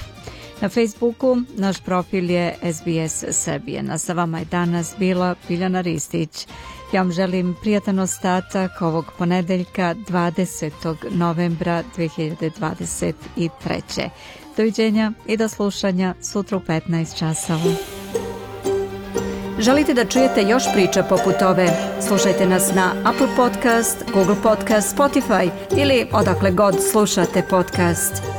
Na Facebooku naš profil je SBS Srbijen. A sa vama je danas bila Biljana Ristić. Ja vam želim prijatan ostatak ovog ponedeljka 20. novembra 2023. Doviđenja i do slušanja sutra u 15 časova. Želite da čujete još priča poput ove? Slušajte nas na Apple Podcast, Google Podcast, Spotify ili odakle god slušate podcast.